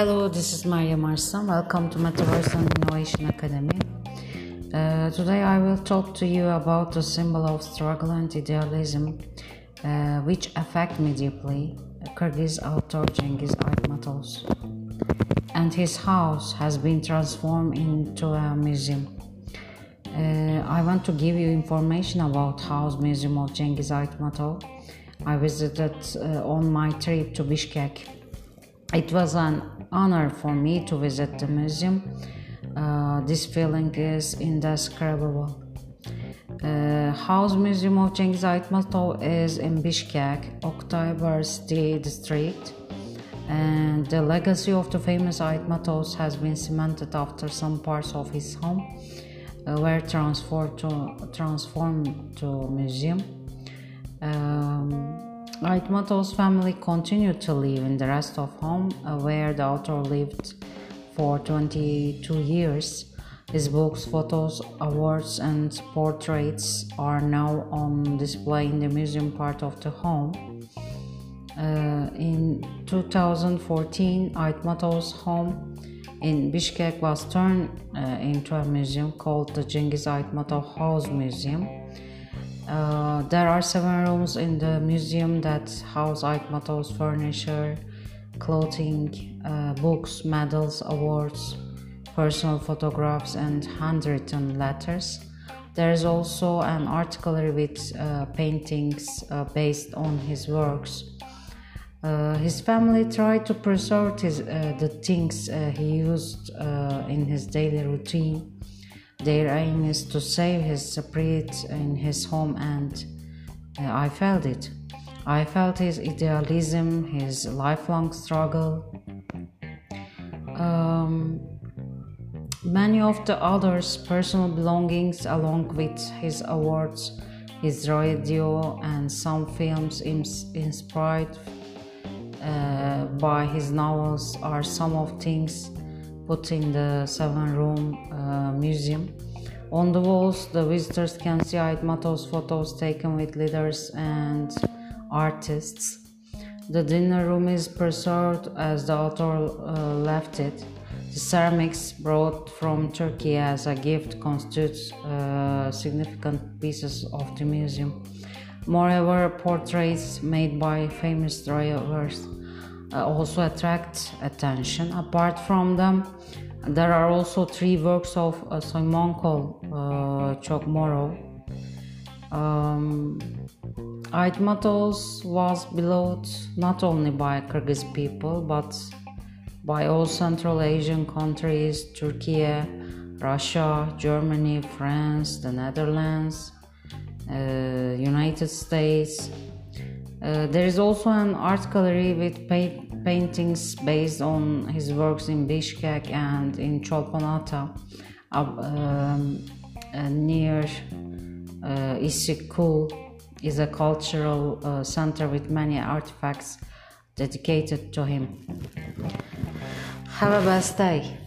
Hello, this is Maria Marsam. Welcome to Metaverse and Innovation Academy. Uh, today I will talk to you about the symbol of struggle and idealism, uh, which affect me deeply. Kyrgyz author Chingiz Aitmatov's, and his house has been transformed into a museum. Uh, I want to give you information about House Museum of Chingiz Aitmatov. I visited uh, on my trip to Bishkek. It was an honor for me to visit the museum. Uh, this feeling is indescribable. Uh, House Museum of Chingiz Aitmatov is in Bishkek, October Oktyabrski district, and the legacy of the famous Aitmatovs has been cemented after some parts of his home uh, were transferred to transformed to museum. Um, Aitmatov's family continued to live in the rest of home, uh, where the author lived for 22 years. His books, photos, awards, and portraits are now on display in the museum part of the home. Uh, in 2014, Aitmatov's home in Bishkek was turned uh, into a museum called the Chingiz Aitmatov House Museum. Uh, there are seven rooms in the museum that house Aitmatov's furniture, clothing, uh, books, medals, awards, personal photographs, and handwritten letters. There is also an article with uh, paintings uh, based on his works. Uh, his family tried to preserve his, the things he used in his daily routine their aim is to save his spirit in his home, and uh, I felt it. I felt his idealism, his lifelong struggle. Um, many of the others' personal belongings, along with his awards, his radio, and some films inspired uh, by his novels, are some of things put in the seven room uh, museum. On the walls, the visitors can see Aitmatov's photos taken with leaders and artists. The dinner room is preserved as the author uh, left it. The ceramics brought from Turkey as a gift constitute uh, significant pieces of the museum. Moreover, portraits made by famous drivers uh, also attract attention. Apart from them, there are also three works of uh, Suimenkul uh, Chokmorov. Um, Aitmatovs was beloved not only by Kyrgyz people but by all Central Asian countries, Turkey, Russia, Germany, France, the Netherlands, uh, United States, uh, there is also an art gallery with pa- paintings based on his works in Bishkek and in Cholpon-Ata, uh, um, uh, near uh, Issyk-Kul is a cultural uh, center with many artifacts dedicated to him. Have a best day.